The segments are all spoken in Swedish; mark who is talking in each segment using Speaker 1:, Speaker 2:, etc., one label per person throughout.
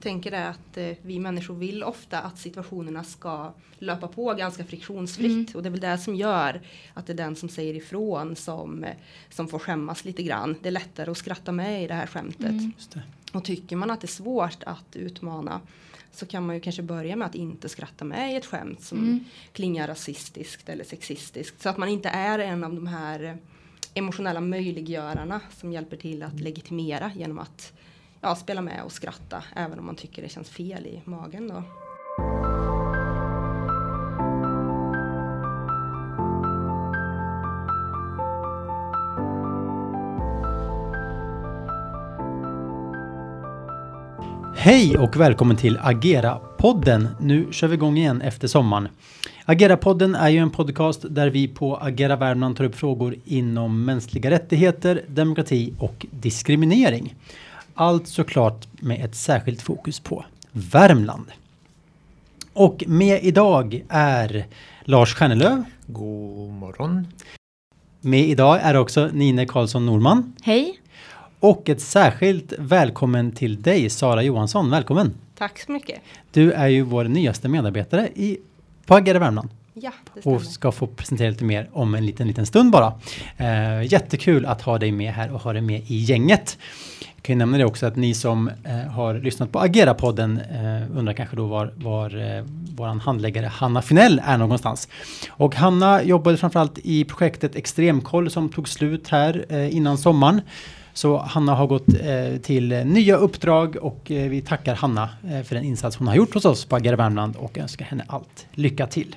Speaker 1: tänker är att eh, vi människor vill ofta att situationerna ska löpa på ganska friktionsfritt. Mm. Och det är väl det som gör att det är den som säger ifrån som, eh, som får skämmas lite grann. Det är lättare att skratta med i det här skämtet. Mm. Och tycker man att det är svårt att utmana så kan man ju kanske börja med att inte skratta med i ett skämt som mm. klingar rasistiskt eller sexistiskt. Så att man inte är en av de här emotionella möjliggörarna som hjälper till att legitimera genom att ja, spela med och skratta även om man tycker det känns fel i magen. Då.
Speaker 2: Hej och välkommen till Agera-podden. Nu kör vi igång igen efter sommaren. Agera-podden är ju en podcast där vi på Agera Värmland tar upp frågor inom mänskliga rättigheter, demokrati och diskriminering. Allt såklart med ett särskilt fokus på Värmland. Och med idag är Lars Stjärnelöv.
Speaker 3: God morgon.
Speaker 2: Med idag är också Nine Karlsson Norman.
Speaker 4: Hej.
Speaker 2: Och ett särskilt välkommen till dig Sara Johansson. Välkommen!
Speaker 1: Tack så mycket!
Speaker 2: Du är ju vår nyaste medarbetare i, på Agera Värmland.
Speaker 1: Ja, det stämmer.
Speaker 2: Och ska få presentera lite mer om en liten, liten stund bara. Eh, jättekul att ha dig med här och ha dig med i gänget. Jag kan ju nämna det också att ni som eh, har lyssnat på Agera-podden eh, undrar kanske då var, var eh, våran handläggare Hanna Finell är någonstans. Och Hanna jobbade framförallt i projektet Extremkoll som tog slut här eh, innan sommaren. Så Hanna har gått eh, till nya uppdrag och eh, vi tackar Hanna eh, för den insats hon har gjort hos oss på Agera Värmland och önskar henne allt lycka till.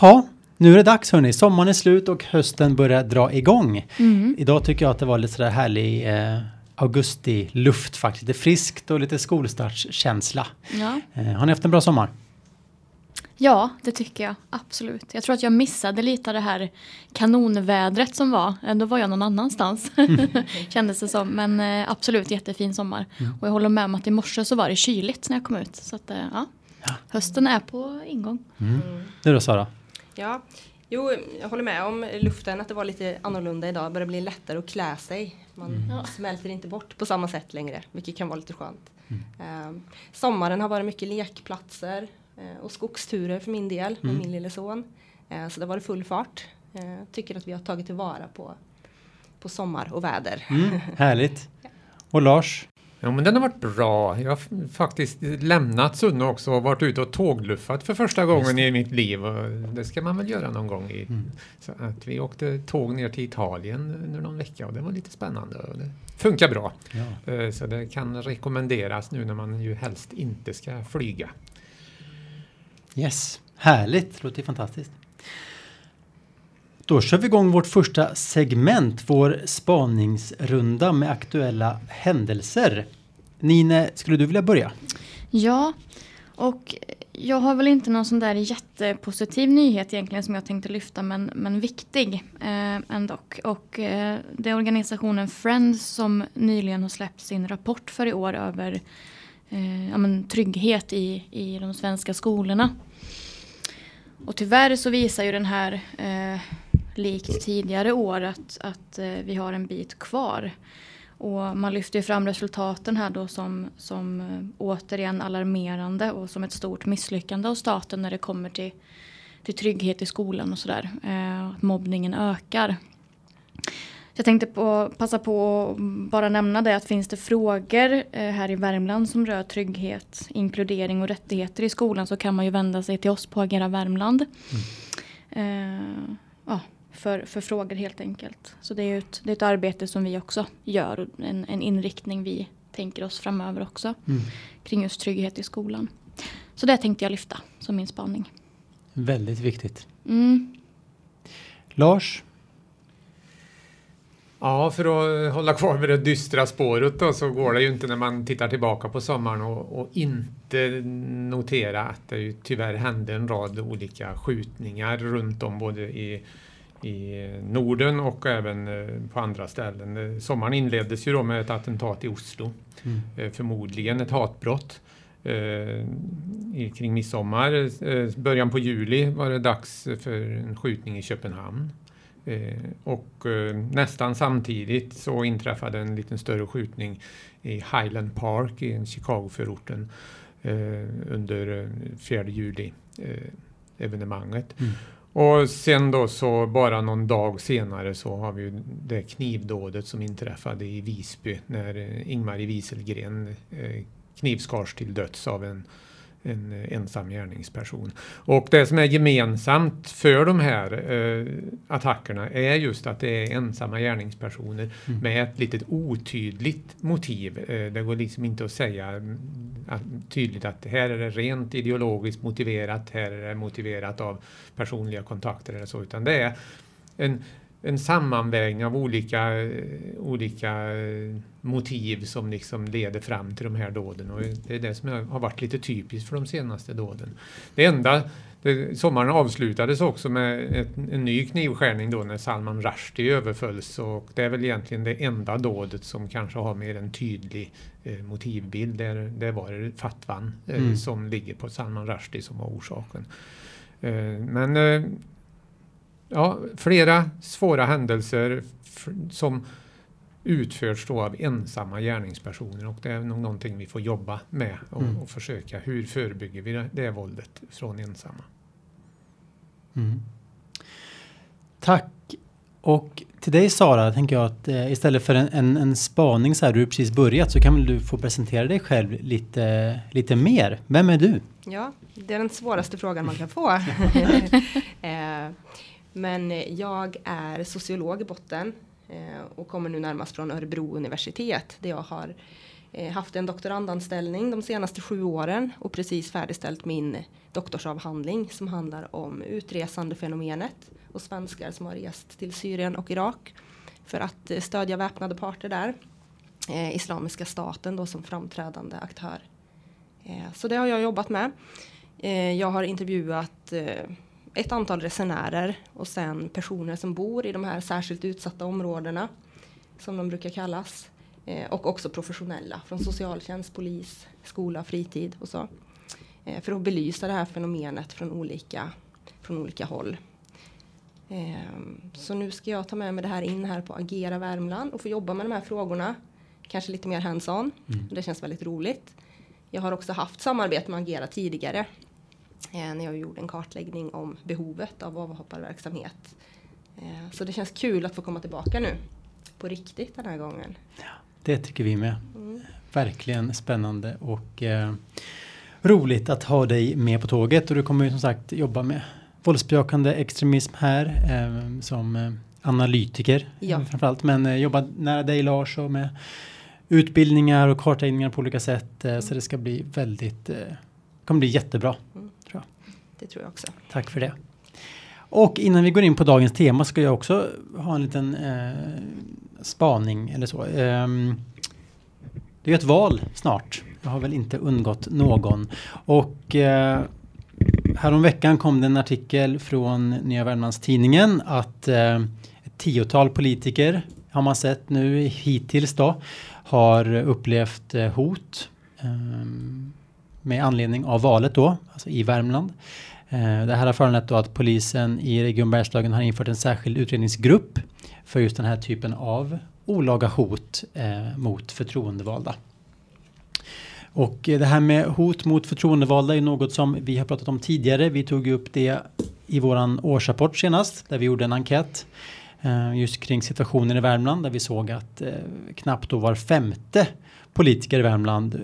Speaker 2: Ja, nu är det dags hörni. Sommaren är slut och hösten börjar dra igång. Mm. Idag tycker jag att det var lite sådär härlig eh, augusti-luft faktiskt. Lite friskt och lite skolstartskänsla. Ja. Eh, har ni haft en bra sommar?
Speaker 4: Ja, det tycker jag. Absolut. Jag tror att jag missade lite av det här kanonvädret som var. Eh, då var jag någon annanstans. Mm. Kändes det som. Men eh, absolut jättefin sommar. Mm. Och jag håller med om att i morse så var det kyligt när jag kom ut. Så att, eh, ja. ja. Hösten är på ingång.
Speaker 2: Mm. Du då Sara?
Speaker 1: Ja, jo, jag håller med om luften. Att det var lite annorlunda idag. Det börjar bli lättare att klä sig. Man mm. smälter inte bort på samma sätt längre. Vilket kan vara lite skönt. Uh, sommaren har varit mycket lekplatser. Eh, och skogsturer för min del med mm. min lille son. Eh, så det var det full fart. Eh, tycker att vi har tagit tillvara på, på sommar och väder.
Speaker 2: Mm, härligt. Och Lars?
Speaker 3: Ja men den har varit bra. Jag har faktiskt lämnat Sunne också och varit ute och tågluffat för första gången i mitt liv. Och det ska man väl göra någon gång. I, mm. så att vi åkte tåg ner till Italien under någon vecka och det var lite spännande. Och det funkar bra. Ja. Så det kan rekommenderas nu när man ju helst inte ska flyga.
Speaker 2: Yes, härligt, låter fantastiskt. Då kör vi igång vårt första segment, vår spaningsrunda med aktuella händelser. Nine, skulle du vilja börja?
Speaker 4: Ja, och jag har väl inte någon sån där jättepositiv nyhet egentligen som jag tänkte lyfta men, men viktig eh, ändå. Och eh, det är organisationen Friends som nyligen har släppt sin rapport för i år över eh, ja, men, trygghet i, i de svenska skolorna. Och tyvärr så visar ju den här eh, likt tidigare år att, att eh, vi har en bit kvar. Och man lyfter ju fram resultaten här då som, som eh, återigen alarmerande och som ett stort misslyckande av staten när det kommer till, till trygghet i skolan och sådär. Eh, att mobbningen ökar. Jag tänkte på, passa på att bara nämna det att finns det frågor här i Värmland som rör trygghet, inkludering och rättigheter i skolan så kan man ju vända sig till oss på Agera Värmland. Mm. Eh, ja, för, för frågor helt enkelt. Så det är ett, det är ett arbete som vi också gör och en, en inriktning vi tänker oss framöver också mm. kring just trygghet i skolan. Så det tänkte jag lyfta som min spaning.
Speaker 2: Väldigt viktigt. Mm. Lars,
Speaker 3: Ja, för att hålla kvar med det dystra spåret då, så går det ju inte när man tittar tillbaka på sommaren och, och inte notera att det ju tyvärr hände en rad olika skjutningar runt om både i, i Norden och även eh, på andra ställen. Sommaren inleddes ju då med ett attentat i Oslo, mm. Eh, förmodligen ett hatbrott. Eh, kring midsommar. Eh, början på juli var det dags för en skjutning i Köpenhamn. Eh, och eh, nästan samtidigt så inträffade en liten större skjutning i Highland Park i Chicago-förorten eh, under 4 juli evenemanget. Mm. Och sen då så bara någon dag senare så har vi ju det knivdådet som inträffade i Visby när eh, Ingmarie Wieselgren eh, knivskars till döds av en en ensam gärningsperson. Och det som är gemensamt för de här eh, attackerna är just att det är ensamma gärningspersoner mm. med ett litet otydligt motiv. Eh, det går liksom inte att säga mm, att, tydligt att här är det rent ideologiskt motiverat, här är det motiverat av personliga kontakter eller så, utan det är en en sammanvägning av olika, olika motiv som liksom leder fram till de här dåden. Och det är det som har varit lite typiskt för de senaste dåden. Det enda, det, sommaren avslutades också med ett, en ny knivskärning då när Salman Rushdie överfölls och det är väl egentligen det enda dådet som kanske har mer en tydlig eh, motivbild. Det, det var fatwan eh, mm. som ligger på Salman Rushdie som var orsaken. Eh, men eh, ja, flera svåra händelser som utförs då av ensamma gärningspersoner och det är nog någonting vi får jobba med och, mm. och försöka. Hur förebygger vi det, det våldet från ensamma?
Speaker 2: Mm. Tack. Och till dig Sara, tänker jag att eh, istället för en, en, en spaning så här, du precis börjat, så kan väl du få presentera dig själv lite, lite mer. Vem är du?
Speaker 1: Ja, det är den svåraste frågan man kan få. eh, men jag är sociolog i botten Eh, och kommer nu närmast från Örebro universitet där jag har eh, haft en doktorandanställning de senaste sju åren och precis färdigställt min doktorsavhandling som handlar om utresandefenomenet och svenskar som har rest till Syrien och Irak för att eh, stödja väpnade parter där. Eh, Islamiska staten då som framträdande aktör. så det har jag jobbat med. jag har intervjuat ett antal resenärer och sen personer som bor i de här särskilt utsatta områdena som de brukar kallas. Eh, och också professionella från socialtjänst, polis, skola, fritid och så. Eh, för att belysa det här fenomenet från olika, från olika håll. Eh, så nu ska jag ta med mig det här in här på Agera Värmland och få jobba med de här frågorna. Kanske lite mer hands-on. Mm. Det känns väldigt roligt. Jag har också haft samarbete med Agera tidigare när jag gjorde en kartläggning om behovet av avhopparverksamhet. Eh, så det känns kul att få komma tillbaka nu på riktigt den här gången.
Speaker 2: Ja, det tycker vi med. Mm. Verkligen spännande och eh, roligt att ha dig med på tåget och du kommer ju som sagt jobba med våldsbejakande extremism här eh, som eh, analytiker ja. framförallt men eh, jobba nära dig Lars och med utbildningar och kartläggningar på olika sätt mm. så det ska bli väldigt kommer bli jättebra.
Speaker 1: Det tror jag också.
Speaker 2: Tack för det. Och innan vi går in på dagens tema ska jag också ha en liten eh, spaning eller så. Eh, det är ett val snart. Det har väl inte undgått någon. Och eh, häromveckan kom det en artikel från Nya Värmlandstidningen att eh, ett tiotal politiker har man sett nu hittills då har upplevt eh, hot. Um, med anledning av valet då, alltså i Värmland. Eh, det här har föranlett då att polisen i Region Bergslagen har infört en särskild utredningsgrupp för just den här typen av olaga hot eh, mot förtroendevalda. Och eh, det här med hot mot förtroendevalda är något som vi har pratat om tidigare. Vi tog upp det i våran årsrapport senast där vi gjorde en enkät eh, just kring situationen i Värmland där vi såg att eh, knappt då var femte politiker i Värmland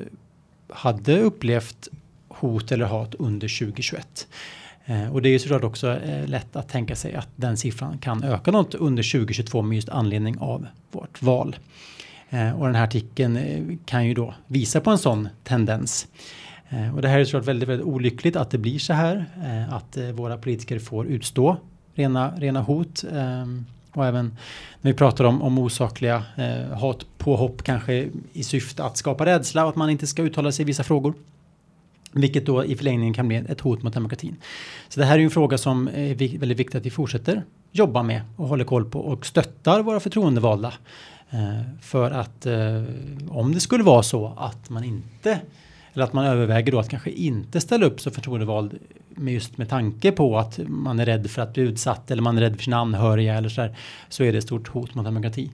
Speaker 2: hade upplevt hot eller hat under 2021. Eh, och det är ju såklart också eh, lätt att tänka sig att den siffran kan öka något under 2022 med just anledning av vårt val. Eh, och den här artikeln kan ju då visa på en sån tendens. Och det här är såklart väldigt, väldigt olyckligt att det blir så här. Att våra politiker får utstå rena, rena hot. Ehm, och även när vi pratar om, om osakliga eh, hatpåhopp kanske i syfte att skapa rädsla och att man inte ska uttala sig i vissa frågor. Vilket då i förlängningen kan bli ett hot mot demokratin. Så det här är en fråga som är väldigt viktigt att vi fortsätter jobba med och håller koll på och stöttar våra förtroendevalda. Eh, för att eh, om det skulle vara så att man inte Eller att man överväger då att kanske inte ställa upp som förtroendevald just med tanke på att man är rädd för att bli utsatt eller man är rädd för sina anhöriga eller så här, så är det ett stort hot mot demokrati.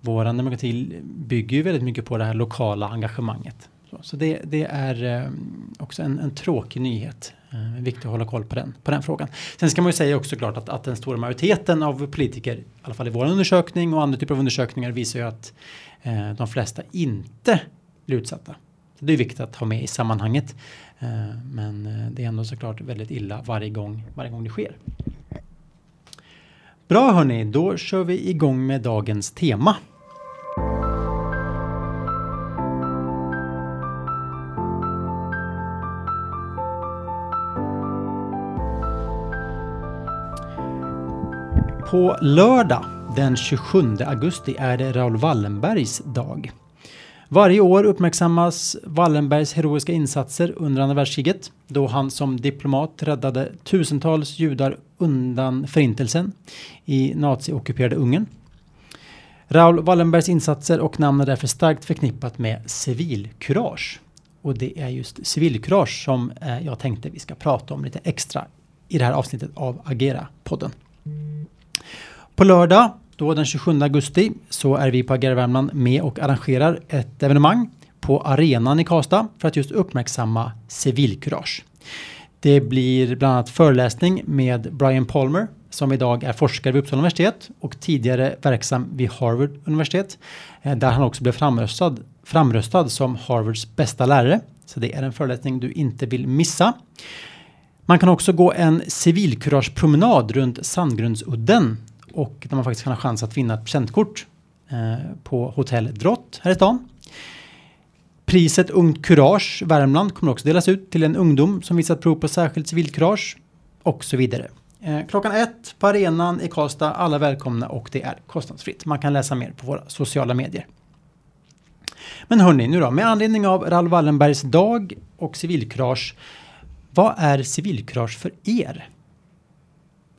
Speaker 2: Vår demokrati bygger ju väldigt mycket på det här lokala engagemanget. Så det, det är eh, också en, en tråkig nyhet. Eh, viktigt att hålla koll på den, på den frågan. Sen ska man ju säga också klart att, att den stora majoriteten av politiker, i alla fall i vår undersökning och andra typer av undersökningar visar ju att eh, de flesta inte blir utsatta. Det är viktigt att ha med i sammanhanget. Eh, men eh, det är ändå såklart väldigt illa varje gång, varje gång det sker. Bra hörni, då kör vi igång med dagens tema. På lördag den 27 augusti är det Raoul Wallenbergs dag. Varje år uppmärksammas Wallenbergs heroiska insatser under andra världskriget då han som diplomat räddade tusentals judar undan förintelsen i naziockuperade Ungern. Raoul Wallenbergs insatser och namn är därför starkt förknippat med civilkurage. Och det är just civilkurage som eh, jag tänkte vi ska prata om lite extra i det här avsnittet av Agera-podden. På lördag, då den 27 augusti, så är vi på Agera Värmland med och arrangerar ett evenemang på arenan i Karlstad för att just uppmärksamma civilkurage. Det blir bland annat föreläsning med Brian Palmer som idag är forskare vid Uppsala universitet och tidigare verksam vid Harvard universitet eh, där han också blev framröstad, framröstad som Harvards bästa lärare. Så det är en föreläsning du inte vill missa. Man kan också gå en civilkuragepromenad runt Sandgrundsudden och där man faktiskt kan ha chans att vinna ett presentkort eh, på Hotell Drott här i stan. Priset Ungt Kurage Värmland kommer också delas ut till en ungdom som visat prov på särskilt civilkurage och så vidare. Eh, klockan ett på arenan i Karlstad, alla välkomna och det är kostnadsfritt. Man kan läsa mer på våra sociala medier. Men hörni, nu då, med anledning av Raoul Wallenbergs dag och civilkurage, vad är civilkurage för er?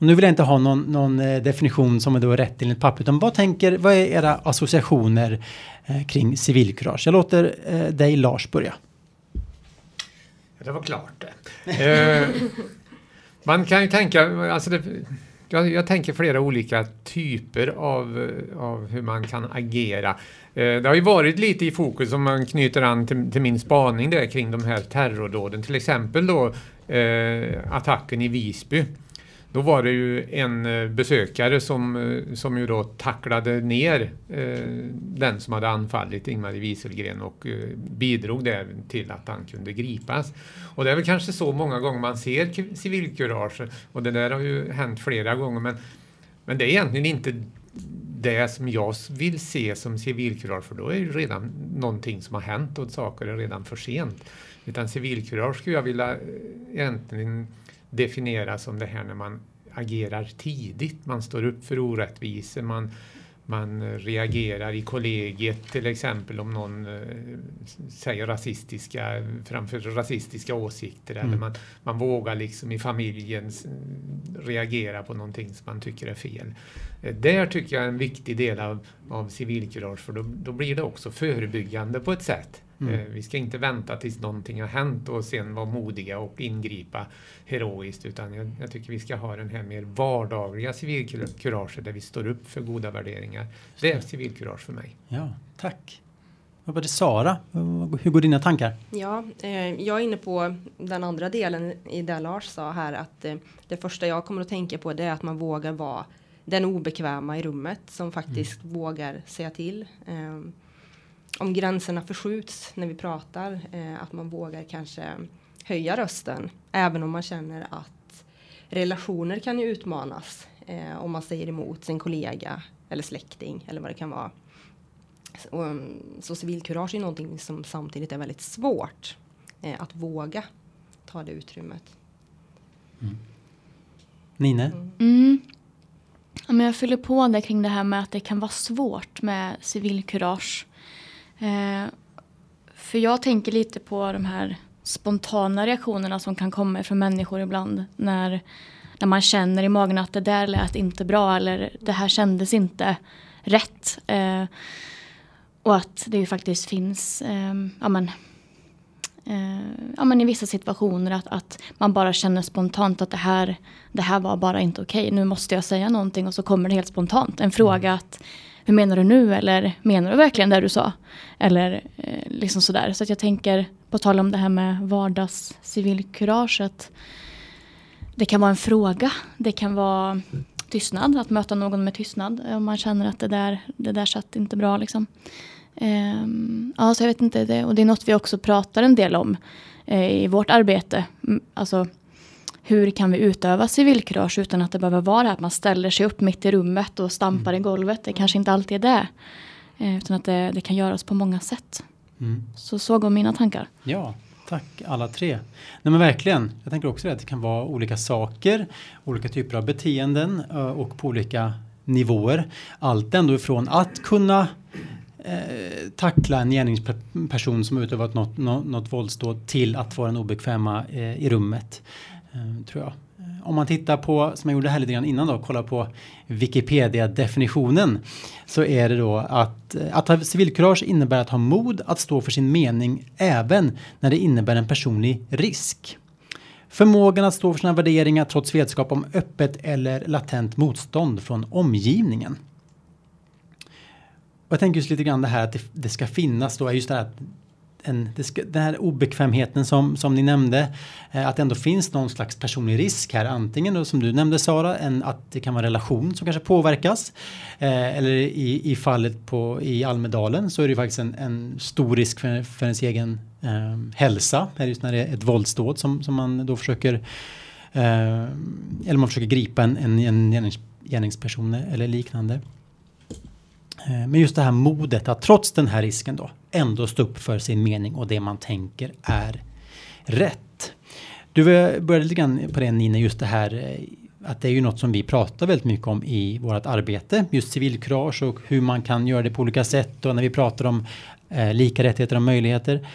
Speaker 2: Nu vill jag inte ha någon, någon eh, definition som är då rätt enligt papper, utan vad tänker, vad är era associationer eh, kring civilkurage? Jag låter eh, dig Lars börja.
Speaker 3: Det var klart det. eh, man kan ju tänka, alltså det, jag, jag, tänker flera olika typer av, av hur man kan agera. Eh, det har ju varit lite i fokus om man knyter an till, till min spaning där kring de här terrordåden, till exempel då eh, attacken i Visby. Då var det ju en eh, besökare som, eh, som ju då tacklade ner eh, den som hade anfallit Ingmarie Wieselgren och eh, bidrog där till att han kunde gripas. Och det är väl kanske så många gånger man ser civilkurage och det där har ju hänt flera gånger men, men det är egentligen inte det som jag vill se som civilkurage för då är det redan någonting som har hänt och saker är redan för sent. Utan civilkurage skulle jag vilja eh, egentligen definiera som det här när man agerar tidigt, man står upp för orättvisor, man, man reagerar i kollegiet till exempel om någon eh, säger rasistiska, framför rasistiska åsikter mm. eller man, man vågar liksom i familjen reagera på någonting som man tycker är fel. Eh, där tycker jag är en viktig del av, av civilkurage för då, då blir det också förebyggande på ett sätt. Mm. Eh, vi ska inte vänta tills någonting har hänt och sen vara modiga och ingripa heroiskt utan jag, jag tycker vi ska ha den här mer vardagliga civilkuraget där vi står upp för goda värderingar. Det är civilkurage för mig.
Speaker 2: Ja, tack. Vad var det Sara? Hur går dina tankar?
Speaker 1: Ja, eh, jag är inne på den andra delen i det Lars sa här att eh, det första jag kommer att tänka på det är att man vågar vara den obekväma i rummet som faktiskt mm. vågar säga till. Eh, om gränserna förskjuts när vi pratar, eh, att man vågar kanske höja rösten. Även om man känner att relationer kan ju utmanas eh, om man säger emot sin kollega eller släkting eller vad det kan vara. Så, um, så civilkurage är någonting som samtidigt är väldigt svårt eh, att våga ta det utrymmet.
Speaker 2: Mm. Nine? Mm.
Speaker 4: Mm. Ja, men jag fyller på det kring det här med att det kan vara svårt med civilkurage. Eh, för jag tänker lite på de här spontana reaktionerna som kan komma från människor ibland när, när man känner i magen att det där lät inte bra eller det här kändes inte rätt. Eh, och att det ju faktiskt finns eh, ja, men, eh, ja, men i vissa situationer att, att man bara känner spontant att det här, det här var bara inte okej. Nu måste jag säga någonting och så kommer det helt spontant. En fråga att hur menar du nu? Eller menar du verkligen det du sa? Eller eh, liksom sådär. Så att jag tänker, på tal om det här med vardagscivilkurage, att det kan vara en fråga. Det kan vara tystnad, att möta någon med tystnad. Om man känner att det där, det där satt inte bra liksom. Um, ja, så jag vet inte. Det, och det är något vi också pratar en del om eh, i vårt arbete. Mm, alltså, hur kan vi utöva civilkurage utan att det behöver vara det att man ställer sig upp mitt i rummet och stampar mm. i golvet. Det kanske inte alltid är det. Eh, utan att det, det, kan göras på många sätt. Mm. Så så går mina tankar.
Speaker 2: Ja, tack alla tre. Nej men verkligen. Jag tänker också att det kan vara olika saker, olika typer av beteenden eh, och på olika nivåer. Allt ändå ifrån att kunna eh, tackla en gärningsperson som utövat något, något, något våldsdåd till att vara den obekväma eh, i rummet. Eh, tror jag. Eh, om man tittar på, som jag gjorde här lite grann innan då, kolla på Wikipedia-definitionen. Så är det då att, eh, att ha civilkurage innebär att ha mod att stå för sin mening även när det innebär en personlig risk. Förmågan att stå för sina värderingar trots vetskap om öppet eller latent motstånd från omgivningen. Och jag tänker just lite grann det här att det, det ska finnas då, just det här att en, den här obekvämheten som, som ni nämnde, eh, att det ändå finns någon slags personlig risk här. Antingen då, som du nämnde Sara, en, att det kan vara relation som kanske påverkas. Eh, eller i, i fallet på, i Almedalen så är det faktiskt en, en stor risk för, för ens egen eh, hälsa. Just när det är ett våldsdåd som, som man då försöker eh, eller man försöker gripa en, en, en gärningsperson eller liknande. Eh, men just det här modet att trots den här risken då ändå stå upp för sin mening och det man tänker är rätt. Du eh, började lite grann på det Nina, just det här eh, att det är ju något som vi pratar väldigt mycket om i vårt arbete. Just civilkurage och hur man kan göra det på olika sätt och när vi pratar om eh, lika rättigheter och möjligheter.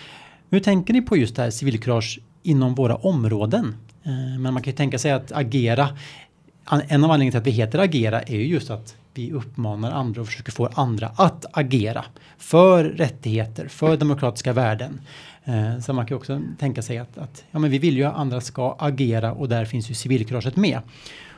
Speaker 2: Hur tänker ni på just det här civilkurage inom våra områden? Eh, men man kan ju tänka sig att agera. En av anledningarna till att vi heter agera är ju just att vi uppmanar andra och försöker få andra att agera för rättigheter, för demokratiska värden. Eh, så man kan också tänka sig att, att ja, men vi vill ju att andra ska agera och där finns ju civilkuraget med.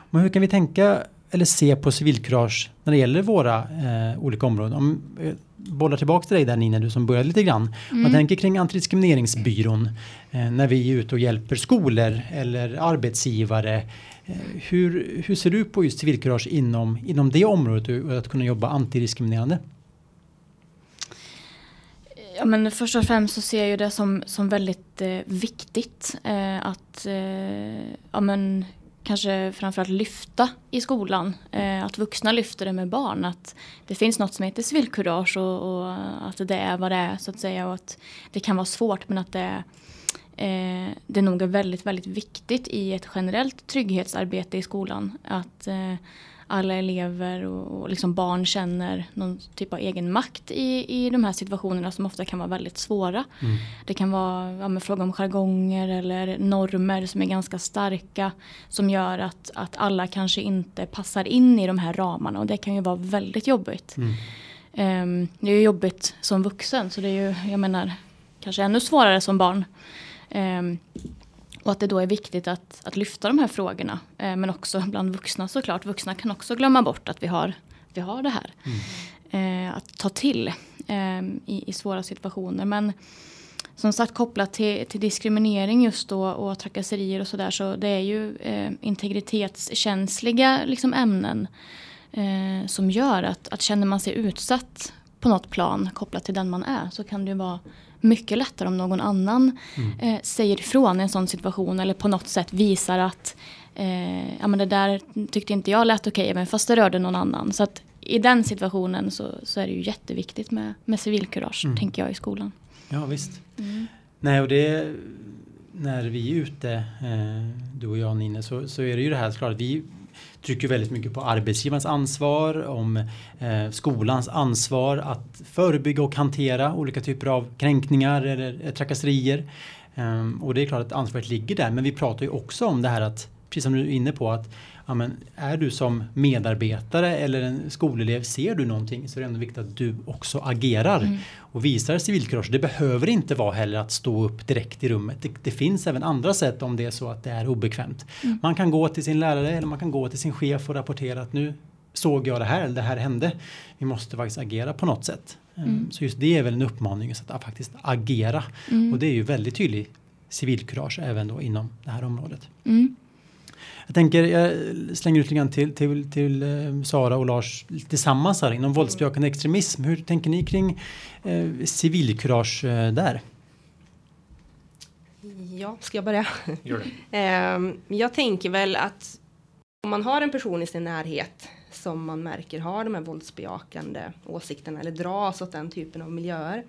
Speaker 2: Men hur kan vi tänka eller se på civilkurage när det gäller våra eh, olika områden? Om, eh, bollar tillbaka till dig där Nina, du som började lite grann. Mm. Man tänker kring antidiskrimineringsbyrån eh, när vi är ute och hjälper skolor eller arbetsgivare Eh, hur, hur ser du på just civilkurage inom, inom det området och att kunna jobba antidiskriminerande?
Speaker 4: Ja, men först och främst så ser jag det som, som väldigt eh, viktigt eh, att eh, ja, men, kanske framförallt lyfta i skolan. Eh, att vuxna lyfter det med barn. Att det finns något som heter civilkurage och, och, att det är vad det är så att säga. Och att det kan vara svårt men att det är eh, det nog är väldigt, väldigt viktigt i ett generellt trygghetsarbete i skolan. Att eh, alla elever och, och liksom barn känner någon typ av egen makt i, i de här situationerna som ofta kan vara väldigt svåra. Mm. Det kan vara ja, fråga om jargonger eller normer som är ganska starka som gör att, att alla kanske inte passar in i de här ramarna och det kan ju vara väldigt jobbigt. Mm. Um, det är ju jobbigt som vuxen så det är ju, jag menar, kanske ännu svårare som barn. Um, och att det då är viktigt att, att lyfta de här frågorna. Eh, men också bland vuxna såklart. Vuxna kan också glömma bort att vi har, vi har det här. Mm. Eh, att ta till eh, i, i, svåra situationer. Men som sagt kopplat till, till diskriminering just då och trakasserier och sådär. Så det är ju eh, integritetskänsliga liksom, ämnen. Eh, som gör att, att känner man sig utsatt på något plan kopplat till den man är så kan det ju vara mycket lättare om någon annan mm. eh, säger ifrån i en sån situation eller på något sätt visar att eh, ja, men det där tyckte inte jag lät okej, okay, fast det rörde någon annan. Så att i den situationen så, så är det ju jätteviktigt med, med civilkurage, mm. tänker jag, i skolan.
Speaker 2: Ja, visst. Mm. Nej, och det när vi är ute, eh, du och jag Nina, så, så är det ju det här såklart. Vi, trycker väldigt mycket på arbetsgivarens ansvar, om eh, skolans ansvar att förebygga och hantera olika typer av kränkningar eller eh, trakasserier. Eh, och det är klart att ansvaret ligger där, men vi pratar ju också om det här att precis som du är inne på, att ja, men är du som medarbetare eller en skolelev, ser du någonting så är det ändå viktigt att du också agerar mm. och visar civilkurage. Det behöver inte vara heller att stå upp direkt i rummet. Det, det finns även andra sätt om det är så att det är obekvämt. Mm. Man kan gå till sin lärare eller man kan gå till sin chef och rapportera att nu såg jag det här, eller det här hände. Vi måste faktiskt agera på något sätt. Mm. Så just det är väl en uppmaning att faktiskt agera. Mm. Och det är ju väldigt tydlig civilkurage även då inom det här området. Jag tänker, jag slänger ut lite grann till, till, till eh, Sara och Lars tillsammans här inom våldsbejakande extremism. Hur tänker ni kring eh, civilkurage eh, där?
Speaker 1: Ja, ska jag börja?
Speaker 3: Gör
Speaker 1: det. eh, jag tänker väl att om man har en person i sin närhet som man märker har de här våldsbejakande åsikterna eller dras åt den typen av miljöer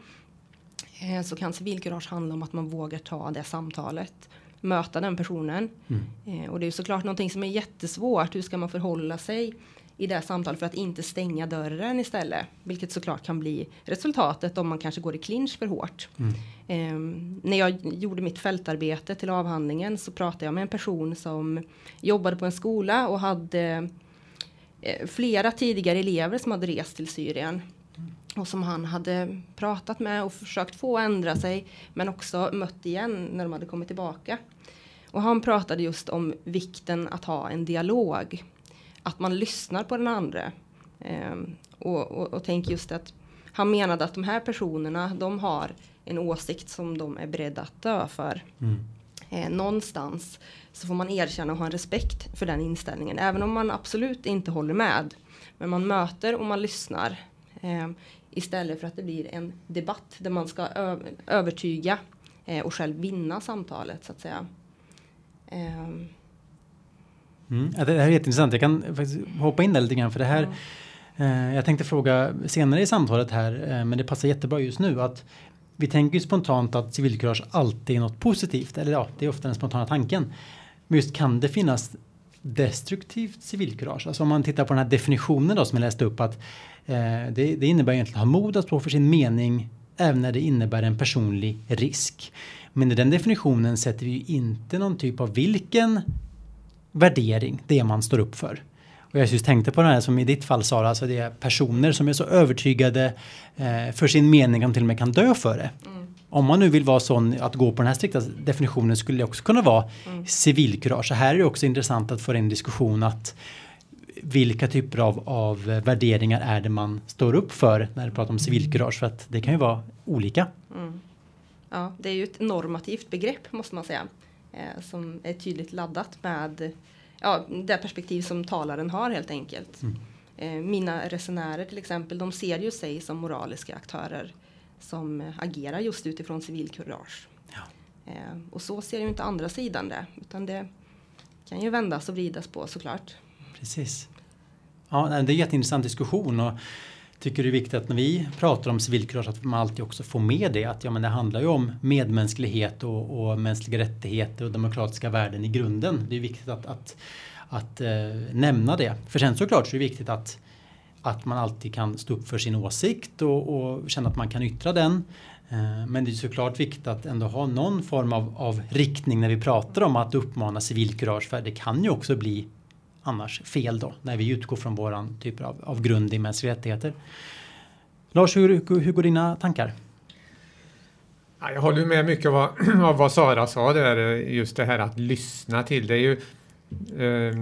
Speaker 1: eh, så kan civilkurage handla om att man vågar ta det samtalet möta den personen. Mm. Eh, och det är såklart någonting som är jättesvårt. Hur ska man förhålla sig i det samtalet för att inte stänga dörren istället? Vilket såklart kan bli resultatet om man kanske går i clinch för hårt. Mm. Eh, när jag gjorde mitt fältarbete till avhandlingen så pratade jag med en person som jobbade på en skola och hade eh, flera tidigare elever som hade rest till Syrien och som han hade pratat med och försökt få ändra sig men också mött igen när de hade kommit tillbaka. Och han pratade just om vikten att ha en dialog. Att man lyssnar på den andra. Eh, och, och, och tänker just att han menade att de här personerna de har en åsikt som de är beredda att dö för. Mm. Eh, någonstans så får man erkänna och ha en respekt för den inställningen. Även om man absolut inte håller med. Men man möter och man lyssnar. Eh, Istället för att det blir en debatt där man ska övertyga eh, och själv vinna samtalet så att säga.
Speaker 2: Um. Mm, det här är jätteintressant. Jag kan faktiskt hoppa in där lite grann för det här. Mm. jag tänkte fråga senare i samtalet här, eh, men det passar jättebra just nu att vi tänker ju spontant att civilkurage alltid är något positivt. Eller ja, det är ofta den spontana tanken. Men just kan det finnas destruktivt civilkurage? Alltså om man tittar på den här definitionen då som jag läste upp att Eh, det, det innebär egentligen att ha mod att stå för sin mening även när det innebär en personlig risk. Men i den definitionen sätter vi ju inte någon typ av vilken värdering det är man står upp för. Och jag just tänkte på det här som i ditt fall Sara, alltså det är personer som är så övertygade eh, för sin mening att de till och med kan dö för det. Mm. Om man nu vill vara sån att gå på den här strikta definitionen skulle det också kunna vara mm. civilkurage. Så här är det också intressant att få en diskussion att vilka typer av, av värderingar är det man står upp för när det pratar om civilkurage? För att det kan ju vara olika. Mm.
Speaker 1: Ja, det är ju ett normativt begrepp måste man säga. Eh, som är tydligt laddat med ja, det perspektiv som talaren har helt enkelt. Mm. Eh, mina resenärer till exempel, de ser ju sig som moraliska aktörer som agerar just utifrån civilkurage. Ja. Eh, och så ser ju inte andra sidan det, utan det kan ju vändas och vridas på såklart.
Speaker 2: Precis. Ja, det är en jätteintressant diskussion och tycker det är viktigt att när vi pratar om civilkurage att man alltid också får med det att ja, men det handlar ju om medmänsklighet och, och mänskliga rättigheter och demokratiska värden i grunden. Det är viktigt att, att, att eh, nämna det. För sen såklart så är det viktigt att, att man alltid kan stå upp för sin åsikt och, och känna att man kan yttra den. Eh, men det är såklart viktigt att ändå ha någon form av, av riktning när vi pratar om att uppmana civilkurage för det kan ju också bli annars fel då när vi utgår från våran typ av, av grund i mänskliga rättigheter. Lars, hur, hur går dina tankar?
Speaker 3: Jag håller med mycket av vad, av vad Sara sa där, eh, just det här att lyssna till. Det, är ju,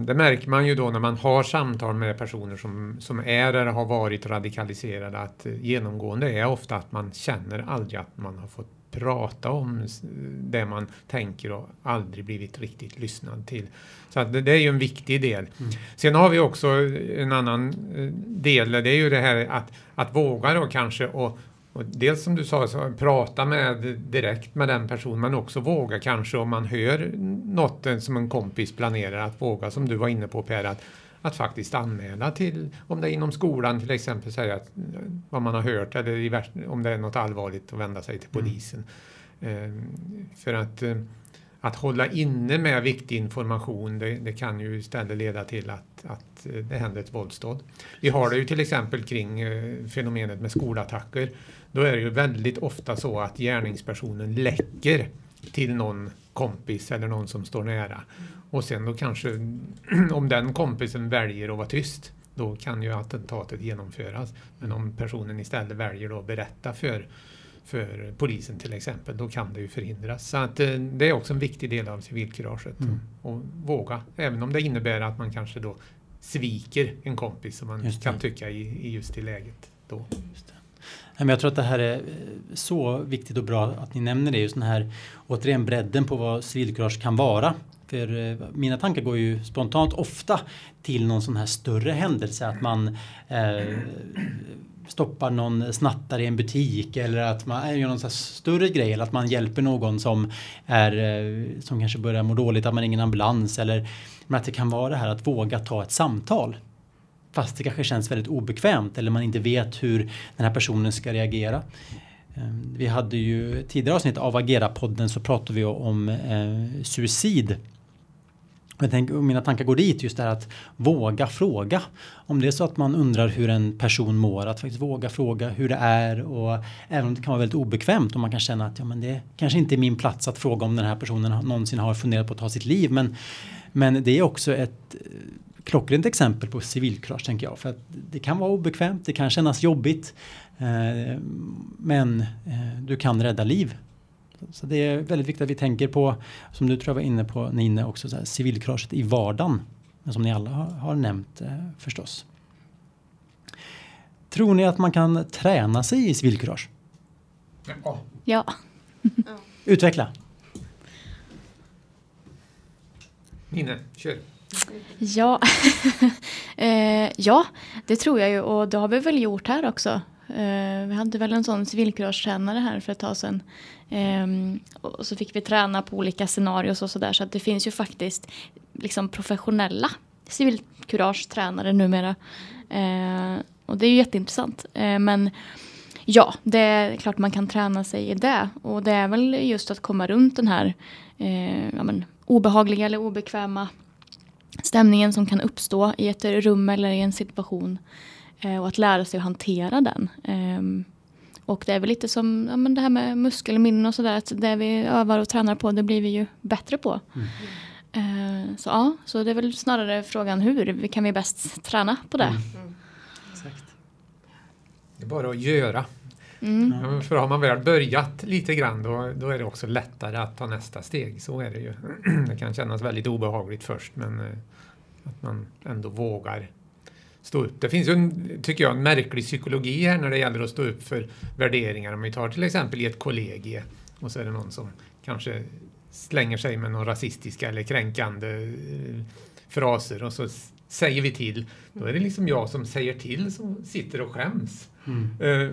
Speaker 3: det märker man ju då när man har samtal med personer som, som är eller har varit radikaliserade att genomgående är ofta att man känner aldrig att man har fått prata om det man tänker och aldrig blivit riktigt lyssnad till. Så det, det, är ju en viktig del. Mm. Sen har vi också en annan eh, del, det är ju det här att, att våga då kanske och, och dels som du sa, så, prata med direkt med den personen men också våga kanske om man hör något som en kompis planerar att våga som du var inne på Per, att att faktiskt anmäla till, om det är inom skolan till exempel, säga att, vad man har hört eller om det är något allvarligt att vända sig till mm. polisen. Mm. för att, eh, att hålla inne med viktig information det, det, kan ju istället leda till att, att eh, det händer ett våldsdåd. Vi har det ju till exempel kring eh, fenomenet med skolattacker. Då är det ju väldigt ofta så att gärningspersonen läcker till någon kompis eller någon som står nära. Och sen då kanske om den kompisen väljer att vara tyst då kan ju attentatet genomföras. Men om personen istället väljer att berätta för, för polisen till exempel, då kan det ju förhindras. Så att, eh, det är också en viktig del av civilkuraget. Mm. Och våga, även om det innebär att man kanske då sviker en kompis som man kan tycka i, i just det läget. Då.
Speaker 2: Men jag tror att det här är så viktigt och bra att ni nämner det. Just den här återigen bredden på vad civilkurage kan vara. För eh, mina tankar går ju spontant ofta till någon sån här större händelse. Att man eh, stoppar någon snattare i en butik eller att man eh, gör någon sån större grej eller att man hjälper någon som, är, eh, som kanske börjar må dåligt, att man ringer ambulans eller men att det kan vara det här att våga ta ett samtal. Fast det kanske känns väldigt obekvämt eller man inte vet hur den här personen ska reagera. Ehm, vi hade ju tidigare avsnitt av Agera-podden så pratade vi om eh, suicid jag tänker, mina tankar går dit just det här att våga fråga. Om det är så att man undrar hur en person mår, att faktiskt våga fråga hur det är och även om det kan vara väldigt obekvämt och man kan känna att ja, men det kanske inte är min plats att fråga om den här personen någonsin har funderat på att ta sitt liv. Men, men det är också ett eh, klockrent exempel på civilkurage tänker jag. För att det kan vara obekvämt, det kan kännas jobbigt. Eh, men eh, du kan rädda liv så det är väldigt viktigt att vi tänker på, som du tror jag var inne på Nine också, så här, civilkuraget i vardagen. Som ni alla har, har nämnt eh, förstås. Tror ni att man kan träna sig i civilkurage?
Speaker 4: Ja. ja.
Speaker 2: Utveckla.
Speaker 3: Nine, kör.
Speaker 4: Ja. eh, ja, det tror jag ju och det har vi väl gjort här också. Eh, vi hade väl en sån civilkuragetränare här för ett tag sedan. Ehm, och så fick vi träna på olika scenarier och sådär. Så att det finns ju faktiskt liksom professionella civilkuragetränare numera. Eh, och det är ju jätteintressant. Eh, men ja, det är klart man kan träna sig i det. Och det är väl just att komma runt den här ja, men, obehagliga eller obekväma stämningen som kan uppstå i ett rum eller i en situation och att lära sig att hantera den. Um, och det är väl lite som ja, men det här med muskelminnen och sådär. Att det vi övar och tränar på det blir vi ju bättre på. Mm. Uh, så ja, så det är väl snarare frågan hur kan vi bäst träna på det. Mm. Mm.
Speaker 3: Det är bara att göra. Mm. Ja, för har man väl börjat lite grann då, då är det också lättare att ta nästa steg. Så är det ju. Det kan kännas väldigt obehagligt först men uh, att man ändå vågar stå upp. Det finns ju, en, tycker jag, en märklig psykologi här när det gäller att stå upp för värderingar. Om vi tar till exempel i ett kollegie och så är det någon som kanske slänger sig med några rasistiska eller kränkande eh, fraser och så säger vi till. Då är det liksom jag som säger till som sitter och skäms. Mm. Uh,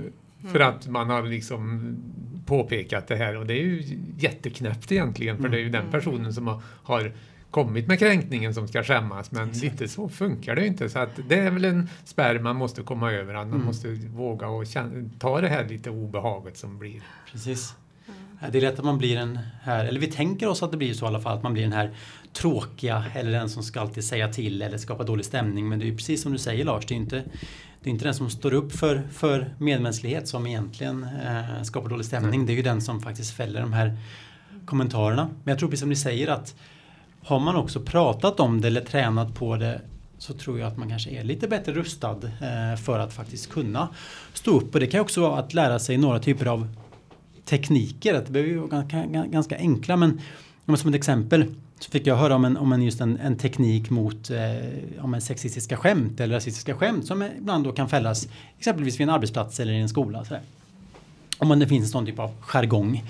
Speaker 3: för att man har liksom påpekat det här och det är ju jätteknäppt egentligen för det är ju den mm. personen som har, har kommit med kränkningen som ska skämmas men Exakt. lite så funkar det inte. Så att det är väl en spärr man måste komma över. Att man mm. måste våga och känna, ta det här lite obehaget som blir.
Speaker 2: Precis. Mm. Det är lätt att man blir den här, eller vi tänker oss att det blir så i alla fall, att man blir den här tråkiga eller den som ska alltid säga till eller skapa dålig stämning. Men det är ju precis som du säger Lars, det är inte, det är inte den som står upp för, för medmänsklighet som egentligen eh, skapar dålig stämning. Mm. Det är ju den som faktiskt fäller de här kommentarerna. Men jag tror precis som ni säger att har man också pratat om det eller tränat på det så tror jag att man kanske är lite bättre rustad eh, för att faktiskt kunna stå upp. Och det kan också vara att lära sig några typer av tekniker. Det behöver ju vara ganska, enkla men som ett exempel så fick jag höra om en, om en, just en, en teknik mot eh, om en sexistiska skämt eller rasistiska skämt som ibland då kan fällas exempelvis vid en arbetsplats eller i en skola. Så Om det finns en sån typ av jargong.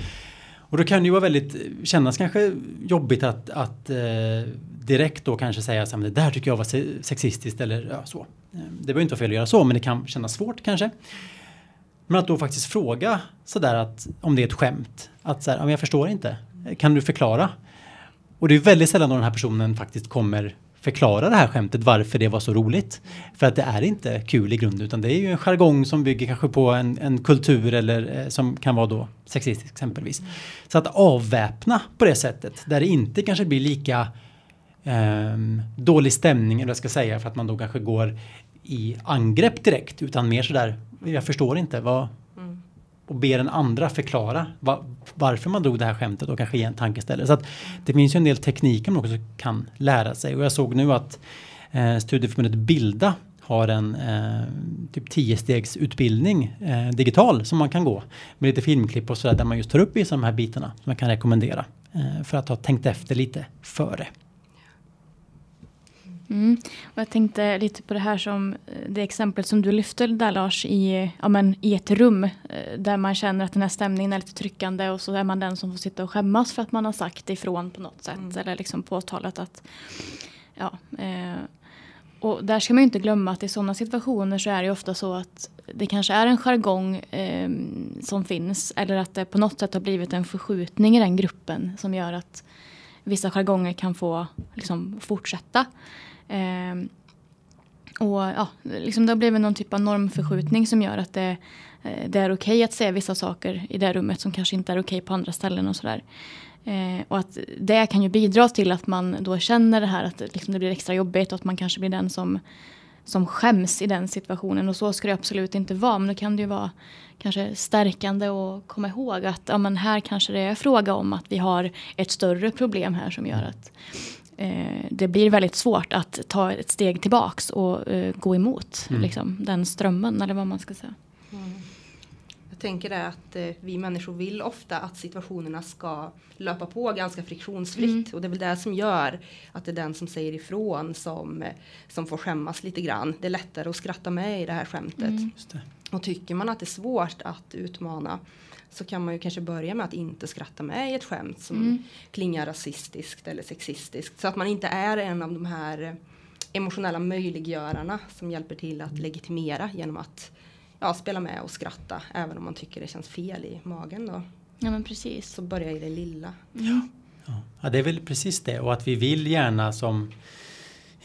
Speaker 2: Och då kan det ju vara väldigt, kännas kanske jobbigt att, att eh, direkt då kanske säga att det där tycker jag var sexistiskt eller ja, så. Eh, det behöver inte vara fel att göra så men det kan kännas svårt kanske. Men att då faktiskt fråga sådär att om det är ett skämt. Att så här, jag förstår inte. Kan du förklara? Och det är väldigt sällan då den här personen faktiskt kommer förklara det här skämtet varför det var så roligt. För att det är inte kul i grunden utan det är ju en jargong som bygger kanske på en, en kultur eller eh, som kan vara då sexistisk exempelvis. Mm. Så att avväpna på det sättet där det inte kanske blir lika eh, dålig stämning eller vad jag ska säga för att man då kanske går i angrepp direkt utan mer sådär jag förstår inte vad och ber den andra förklara va, varför man drog det här skämtet och kanske ge en tankeställare. Så att det finns ju en del tekniker man också kan lära sig och jag såg nu att eh, Studieförbundet Bilda har en eh, typ 10-stegsutbildning eh, digital som man kan gå med lite filmklipp och sådär där man just tar upp vissa av de här bitarna som jag kan rekommendera eh, för att ha tänkt efter lite före.
Speaker 4: Mm. Och jag tänkte lite på det här som eh, det exempel som du lyfte där Lars i, ja, men, i ett rum eh, där man känner att den här stämningen är lite tryckande och så är man den som får sitta och skämmas för att man har sagt ifrån på något sätt mm. eller liksom påtalat att ja, eh, och där ska man ju inte glömma att i sådana situationer så är det ofta så att det kanske är en jargong eh, som finns eller att det på något sätt har blivit en förskjutning i den gruppen som gör att vissa jargonger kan få liksom, fortsätta. Eh, och ja, liksom det har blivit någon typ av normförskjutning som gör att det, eh, det är okej okay att säga vissa saker i det rummet som kanske inte är okej okay på andra ställen och sådär. Eh, och att det kan ju bidra till att man då känner det här att liksom det blir extra jobbigt och att man kanske blir den som, som skäms i den situationen. Och så ska det absolut inte vara. Men då kan det ju vara kanske stärkande att komma ihåg att ja, men här kanske det är fråga om att vi har ett större problem här som gör att det blir väldigt svårt att ta ett steg tillbaks och eh, gå emot mm. liksom, den strömmen eller vad man ska säga. Mm.
Speaker 1: Jag tänker det att eh, vi människor vill ofta att situationerna ska löpa på ganska friktionsfritt mm. och det är väl det som gör att det är den som säger ifrån som, eh, som får skämmas lite grann. Det är lättare att skratta med i det här skämtet. Mm. Och tycker man att det är svårt att utmana så kan man ju kanske börja med att inte skratta med i ett skämt som mm. klingar rasistiskt eller sexistiskt. Så att man inte är en av de här eh, emotionella möjliggörarna som hjälper till att legitimera genom att ja, spela med och skratta även om man tycker det känns fel i magen. Då.
Speaker 4: Ja men precis.
Speaker 1: Så börja i det lilla.
Speaker 2: Mm. Ja. ja, det är väl precis det och att vi vill gärna som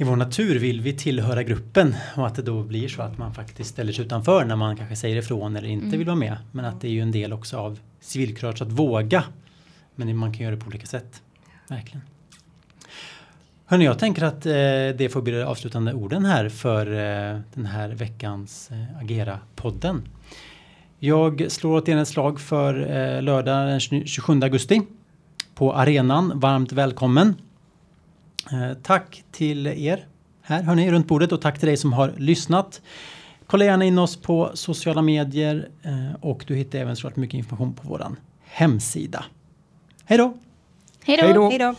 Speaker 2: i vår natur vill vi tillhöra gruppen och att det då blir så att man faktiskt ställer sig utanför när man kanske säger ifrån eller inte mm. vill vara med. Men att det är ju en del också av civilkurage att våga. Men man kan göra det på olika sätt. Verkligen. Hörni, jag tänker att eh, det får bli de avslutande orden här för eh, den här veckans eh, Agera-podden. Jag slår återigen ett slag för eh, lördag den 27 augusti på arenan. Varmt välkommen! Eh, tack till er här hörni runt bordet och tack till dig som har lyssnat. Kolla gärna in oss på sociala medier eh, och du hittar även så mycket information på våran hemsida. Hej då!
Speaker 4: Hej då!